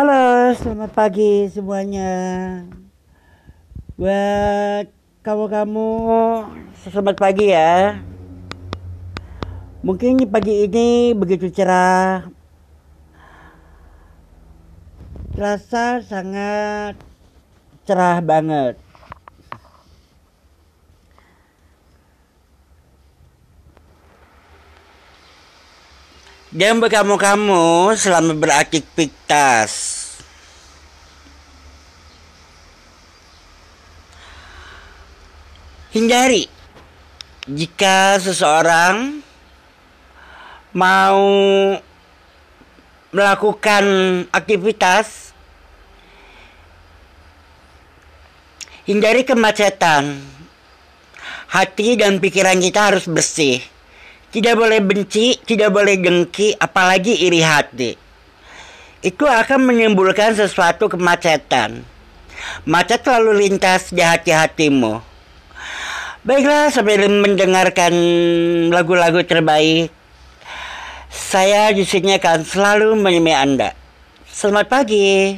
Halo, selamat pagi semuanya. Buat kamu-kamu, selamat pagi ya. Mungkin pagi ini begitu cerah. Terasa sangat cerah banget. Dan buat kamu-kamu selamat beraktivitas. Hindari jika seseorang mau melakukan aktivitas hindari kemacetan hati dan pikiran kita harus bersih tidak boleh benci, tidak boleh dengki, apalagi iri hati. Itu akan menimbulkan sesuatu kemacetan. Macet lalu lintas di hati-hatimu. Baiklah, sambil mendengarkan lagu-lagu terbaik, saya di sini akan selalu menemani Anda. Selamat pagi.